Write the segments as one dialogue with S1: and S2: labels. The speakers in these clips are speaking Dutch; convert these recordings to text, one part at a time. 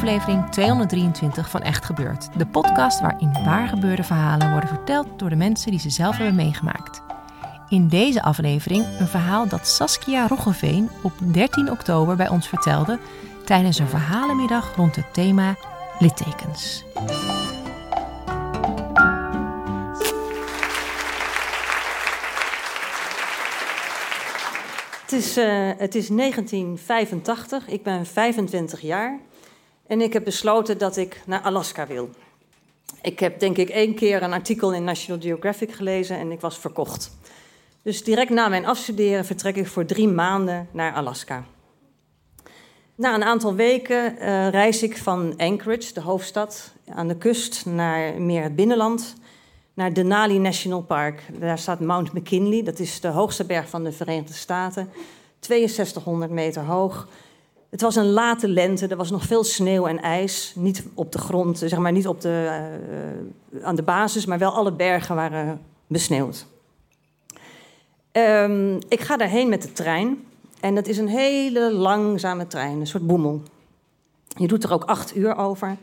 S1: Aflevering 223 van Echt Gebeurd. De podcast waarin waargebeurde verhalen worden verteld door de mensen die ze zelf hebben meegemaakt. In deze aflevering een verhaal dat Saskia Roggeveen op 13 oktober bij ons vertelde tijdens een verhalenmiddag rond het thema littekens.
S2: Het is, uh, het is 1985, ik ben 25 jaar en ik heb besloten dat ik naar Alaska wil. Ik heb denk ik één keer een artikel in National Geographic gelezen en ik was verkocht. Dus direct na mijn afstuderen vertrek ik voor drie maanden naar Alaska. Na een aantal weken uh, reis ik van Anchorage, de hoofdstad, aan de kust, naar meer het binnenland, naar Denali National Park. Daar staat Mount McKinley, dat is de hoogste berg van de Verenigde Staten, 6200 meter hoog. Het was een late lente, er was nog veel sneeuw en ijs. Niet op de grond, zeg maar niet op de, uh, aan de basis, maar wel alle bergen waren besneeuwd. Um, ik ga daarheen met de trein. En dat is een hele langzame trein, een soort boemel. Je doet er ook acht uur over. Uh,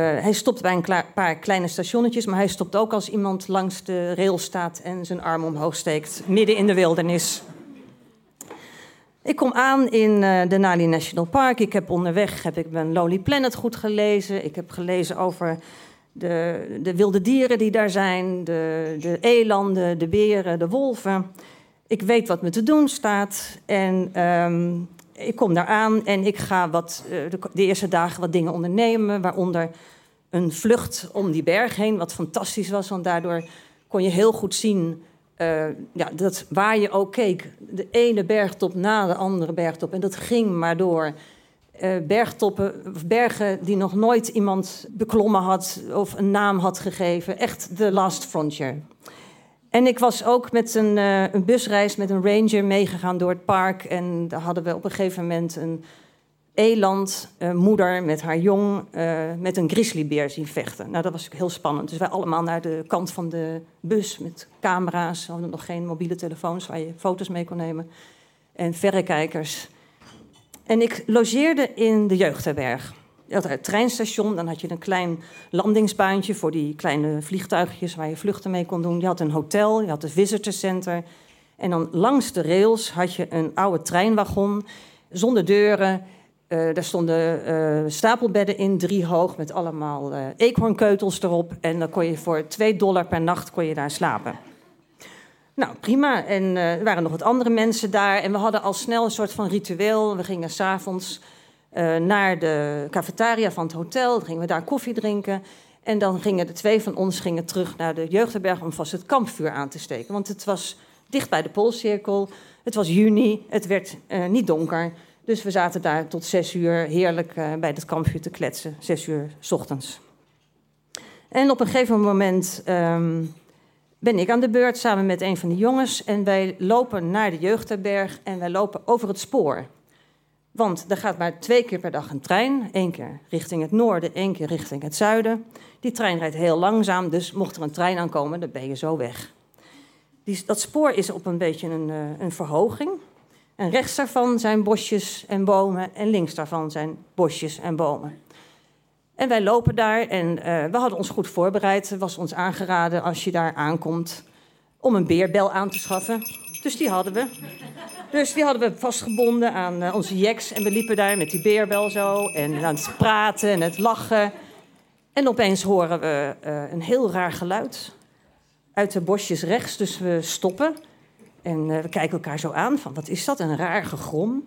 S2: hij stopt bij een paar kleine stationnetjes, maar hij stopt ook als iemand langs de rail staat en zijn arm omhoog steekt, midden in de wildernis. Ik kom aan in uh, Denali National Park. Ik heb onderweg heb ik mijn Lonely Planet goed gelezen. Ik heb gelezen over de, de wilde dieren die daar zijn, de, de elanden, de beren, de wolven. Ik weet wat me te doen staat en um, ik kom daar aan en ik ga wat, uh, de, de, eerste dagen wat dingen ondernemen, waaronder een vlucht om die berg heen, wat fantastisch was, want daardoor kon je heel goed zien uh, ja, dat waar je ook keek, de ene bergtop na de andere bergtop en dat ging maar door uh, bergtoppen, bergen die nog nooit iemand beklommen had of een naam had gegeven. Echt de last frontier. En ik was ook met een, uh, een busreis met een ranger meegegaan door het park. En daar hadden we op een gegeven moment een elandmoeder uh, met haar jong uh, met een grizzlybeer zien vechten. Nou, dat was heel spannend. Dus wij allemaal naar de kant van de bus met camera's. We hadden nog geen mobiele telefoons waar je foto's mee kon nemen. En verrekijkers. En ik logeerde in de jeugdherberg. Je had het treinstation, dan had je een klein landingsbaantje voor die kleine vliegtuigjes waar je vluchten mee kon doen. Je had een hotel, je had een visitorcenter. En dan langs de rails had je een oude treinwagon zonder deuren. Uh, daar stonden uh, stapelbedden in, drie hoog, met allemaal uh, eekhoornkeutels erop. En dan kon je voor 2 dollar per nacht kon je daar slapen. Nou, prima. En er waren nog wat andere mensen daar. En we hadden al snel een soort van ritueel. We gingen s'avonds naar de cafetaria van het hotel. Dan gingen we daar koffie drinken. En dan gingen de twee van ons gingen terug naar de jeugdherberg om vast het kampvuur aan te steken. Want het was dicht bij de Poolcirkel. Het was juni. Het werd niet donker. Dus we zaten daar tot zes uur heerlijk bij het kampvuur te kletsen. Zes uur s ochtends. En op een gegeven moment um, ben ik aan de beurt samen met een van de jongens. En wij lopen naar de jeugdherberg en wij lopen over het spoor. Want er gaat maar twee keer per dag een trein. Eén keer richting het noorden, één keer richting het zuiden. Die trein rijdt heel langzaam, dus mocht er een trein aankomen, dan ben je zo weg. Die, dat spoor is op een beetje een, uh, een verhoging. En rechts daarvan zijn bosjes en bomen en links daarvan zijn bosjes en bomen. En wij lopen daar en uh, we hadden ons goed voorbereid. Er was ons aangeraden als je daar aankomt om een beerbel aan te schaffen. Dus die hadden we. Dus die hadden we vastgebonden aan uh, onze jacks. En we liepen daar met die beerbel zo. En aan het praten en het lachen. En opeens horen we uh, een heel raar geluid. Uit de bosjes rechts. Dus we stoppen. En we kijken elkaar zo aan. Van wat is dat? Een raar gegrom.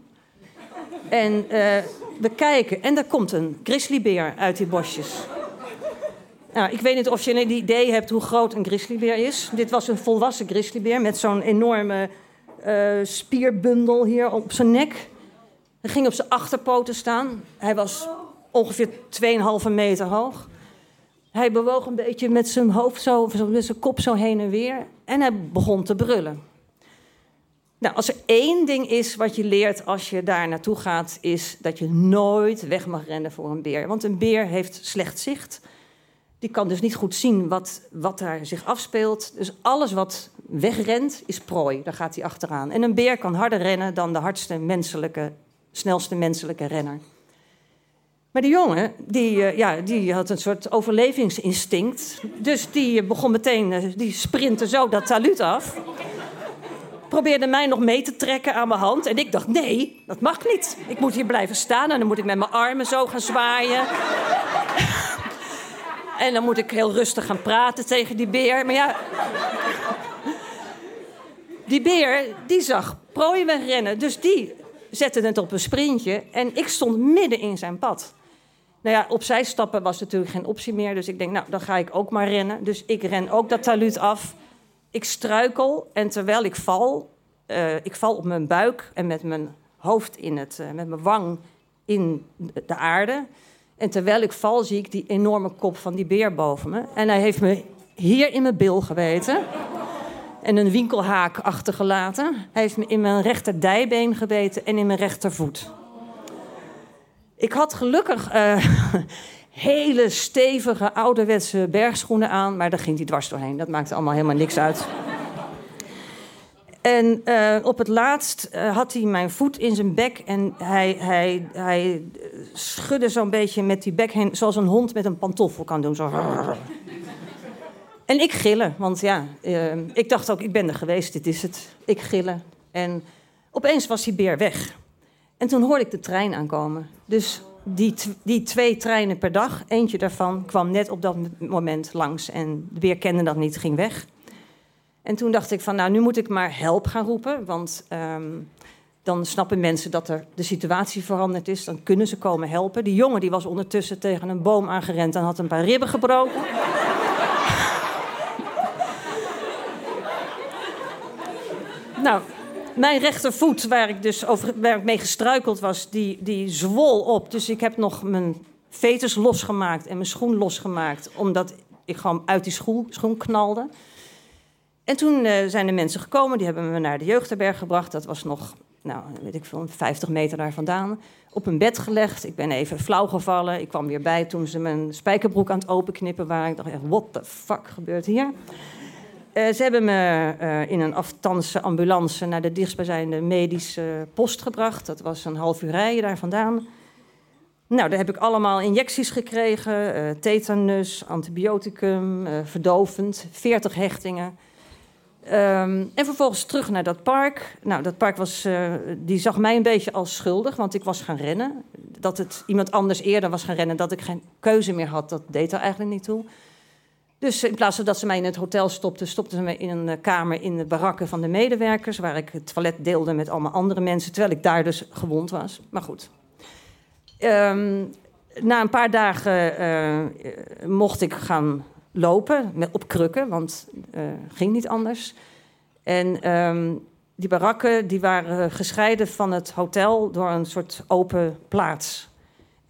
S2: En eh, we kijken en er komt een grizzlybeer uit die bosjes. Nou, ik weet niet of je een idee hebt hoe groot een grizzlybeer is. Dit was een volwassen grizzlybeer met zo'n enorme uh, spierbundel hier op zijn nek. Hij ging op zijn achterpoten staan. Hij was ongeveer 2,5 meter hoog. Hij bewoog een beetje met zijn hoofd zo, met zijn kop zo heen en weer. En hij begon te brullen. Nou, als er één ding is wat je leert als je daar naartoe gaat, is dat je nooit weg mag rennen voor een beer. Want een beer heeft slecht zicht. Die kan dus niet goed zien wat, wat daar zich afspeelt. Dus alles wat wegrent is prooi. Daar gaat hij achteraan. En een beer kan harder rennen dan de hardste menselijke, snelste menselijke renner. Maar die jongen, die, uh, ja, die had een soort overlevingsinstinct. Dus die begon meteen, uh, die sprintte zo dat taluut af. Probeerde mij nog mee te trekken aan mijn hand. En ik dacht, nee, dat mag niet. Ik moet hier blijven staan en dan moet ik met mijn armen zo gaan zwaaien. en dan moet ik heel rustig gaan praten tegen die beer. Maar ja, die beer, die zag prooi wegrennen. Dus die zette het op een sprintje. En ik stond midden in zijn pad. Nou ja, opzij stappen was natuurlijk geen optie meer. Dus ik denk, nou, dan ga ik ook maar rennen. Dus ik ren ook dat taluut af. Ik struikel en terwijl ik val, uh, ik val op mijn buik en met mijn hoofd in het, uh, met mijn wang in de aarde. En terwijl ik val, zie ik die enorme kop van die beer boven me. En hij heeft me hier in mijn bil geweten. En een winkelhaak achtergelaten. Hij heeft me in mijn rechter dijbeen gebeten en in mijn rechtervoet. Ik had gelukkig uh, hele stevige ouderwetse bergschoenen aan, maar daar ging hij dwars doorheen. Dat maakte allemaal helemaal niks uit. En uh, op het laatst uh, had hij mijn voet in zijn bek en hij, hij, hij schudde zo'n beetje met die bek heen, zoals een hond met een pantoffel kan doen. Zo. En ik gillen, want ja, ik dacht ook, ik ben er geweest, dit is het. Ik gillen. En opeens was die beer weg. En toen hoorde ik de trein aankomen. Dus die, die twee treinen per dag, eentje daarvan kwam net op dat moment langs. En de beer kende dat niet, ging weg. En toen dacht ik van, nou, nu moet ik maar help gaan roepen. Want um, dan snappen mensen dat er de situatie veranderd is. Dan kunnen ze komen helpen. Die jongen die was ondertussen tegen een boom aangerend en had een paar ribben gebroken. nou, mijn rechtervoet, waar ik dus over, waar ik mee gestruikeld was, die, die zwol op. Dus ik heb nog mijn veters losgemaakt en mijn schoen losgemaakt. Omdat ik gewoon uit die schoen, schoen knalde. En toen uh, zijn de mensen gekomen, die hebben me naar de jeugdherberg gebracht. Dat was nog, nou, weet ik veel, 50 meter daar vandaan. Op een bed gelegd. Ik ben even flauw gevallen. Ik kwam weer bij toen ze mijn spijkerbroek aan het openknippen waren. Ik dacht echt, what the fuck gebeurt hier? Uh, ze hebben me uh, in een aftanse ambulance naar de dichtstbijzijnde medische post gebracht. Dat was een half uur rijden daar vandaan. Nou, daar heb ik allemaal injecties gekregen. Uh, tetanus, antibioticum, verdovend, 40 hechtingen. Um, en vervolgens terug naar dat park. Nou, dat park was, die zag mij een beetje als schuldig, want ik was gaan rennen. Dat het iemand anders eerder was gaan rennen, dat ik geen keuze meer had, dat deed er eigenlijk niet toe. Dus in plaats van dat ze mij in het hotel stopten, stopten ze me in een kamer in de barakken van de medewerkers, waar ik het toilet deelde met allemaal andere mensen, terwijl ik daar dus gewond was. Maar goed. Um, na een paar dagen uh, mocht ik gaan lopen met, op krukken, want uh, ging niet anders. En um, die barakken die waren gescheiden van het hotel door een soort open plaats.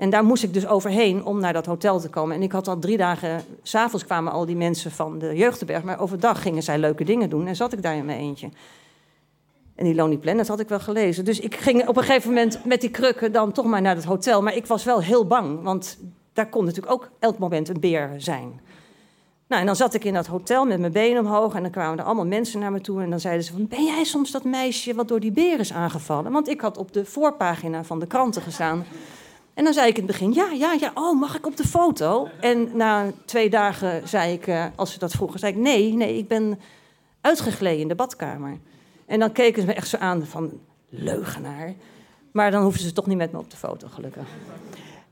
S2: En daar moest ik dus overheen om naar dat hotel te komen. En ik had al drie dagen, s'avonds kwamen al die mensen van de jeugdberg, maar overdag gingen zij leuke dingen doen en zat ik daar in mijn eentje. En die Lonely Planet had ik wel gelezen. Dus ik ging op een gegeven moment met die krukken dan toch maar naar het hotel. Maar ik was wel heel bang, want daar kon natuurlijk ook elk moment een beer zijn. Nou, en dan zat ik in dat hotel met mijn benen omhoog en dan kwamen er allemaal mensen naar me toe. En dan zeiden ze van, ben jij soms dat meisje wat door die beer is aangevallen? Want ik had op de voorpagina van de kranten gestaan en dan zei ik in het begin, ja, ja, ja, oh, mag ik op de foto? En na twee dagen zei ik, uh, als ze dat vroegen, zei ik, nee, nee, ik ben uitgegleden in de badkamer. En dan keken ze me echt zo aan van, leugenaar. Maar dan hoefden ze toch niet met me op de foto, gelukkig.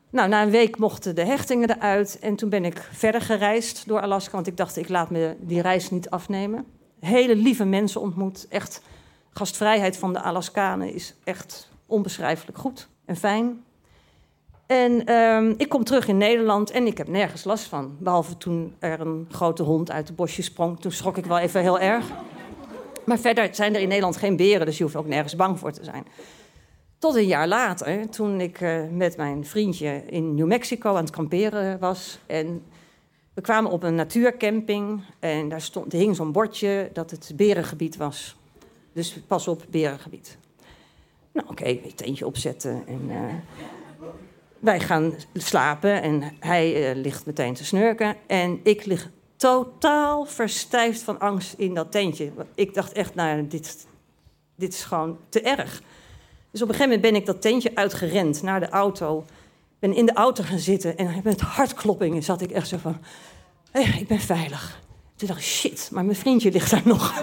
S2: Nou, na een week mochten de hechtingen eruit. En toen ben ik verder gereisd door Alaska. Want ik dacht, ik laat me die reis niet afnemen. Hele lieve mensen ontmoet. Echt, gastvrijheid van de Alaskanen is echt onbeschrijfelijk goed. en fijn. En ehm, ik kom terug in Nederland en ik heb nergens last van. Behalve toen er een grote hond uit het bosje sprong. Toen schrok ik wel even heel erg. Maar verder zijn er in Nederland geen beren, dus je hoeft ook nergens bang voor te zijn. Tot een jaar later, toen ik uh, met mijn vriendje in New Mexico aan het kamperen was. En we kwamen op een natuurcamping en daar stond, hing zo'n bordje dat het berengebied was. Dus pas op, berengebied. Nou, oké, okay, teentje opzetten en uh, wij gaan slapen en hij uh, ligt meteen te snurken. En ik lig totaal verstijfd van angst in dat tentje. Ik dacht echt, nou, dit, dit is gewoon te erg. Dus op een gegeven moment ben ik dat tentje uitgerend naar de auto. Ben in de auto gaan zitten en met hartkloppingen zat ik echt zo van... Ik ben veilig. Toen dacht ik, shit, maar mijn vriendje ligt daar nog.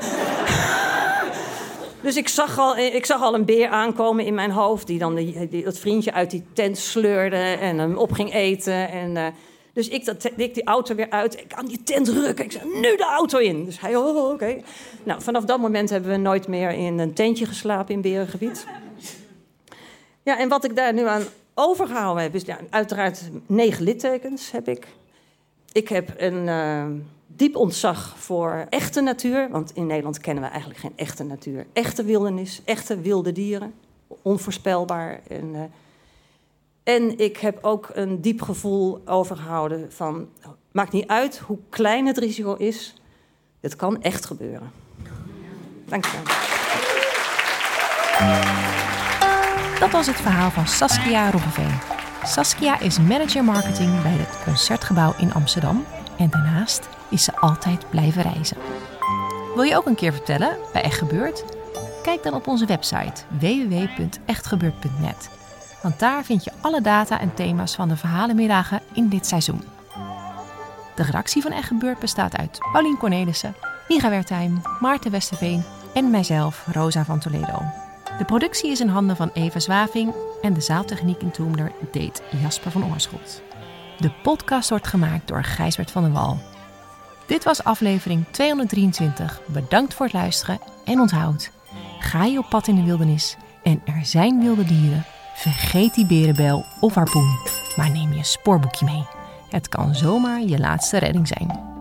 S2: Dus ik zag, al, ik zag al een beer aankomen in mijn hoofd... die dan die, dat vriendje uit die tent sleurde en hem op ging eten. En, uh, dus ik, dat, die auto weer uit. Ik aan die tent rukken. Ik zei, nu de auto in. Dus hij, oh, oké. Nou, vanaf dat moment hebben we nooit meer in een tentje geslapen in Berengebied. Ja, en wat ik daar nu aan overgehouden heb, is ja, uiteraard negen littekens heb ik. Ik heb een uh, diep ontzag voor echte natuur, want in Nederland kennen we eigenlijk geen echte natuur. Echte wildernis, echte wilde dieren, onvoorspelbaar. En, uh, en ik heb ook een diep gevoel overgehouden van, maakt niet uit hoe klein het risico is, het kan echt gebeuren. Dank je.
S1: Dat was het verhaal van Saskia Roggeveen. Saskia is manager marketing bij het Concertgebouw in Amsterdam en daarnaast is ze altijd blijven reizen. Wil je ook een keer vertellen bij Echt Gebeurd? Kijk dan op onze website www.echtgebeurd.net. Want daar vind je alle data en thema's van de verhalenmiddagen in dit seizoen. De redactie van Echt Gebeurd bestaat uit Paulien Cornelissen, Miga Wertheim, Maarten Westerveen en mijzelf, Rosa van Toledo. De productie is in handen van Eva Zwaving en de zaaltechniek in Toemler deed Jasper van Oorschot. De podcast wordt gemaakt door Gijsbert van den Wal. Dit was aflevering 223. Bedankt voor het luisteren en onthoud. Ga je op pad in de wildernis en er zijn wilde dieren, vergeet die berenbel of harpoen, maar neem je spoorboekje mee. Het kan zomaar je laatste redding zijn.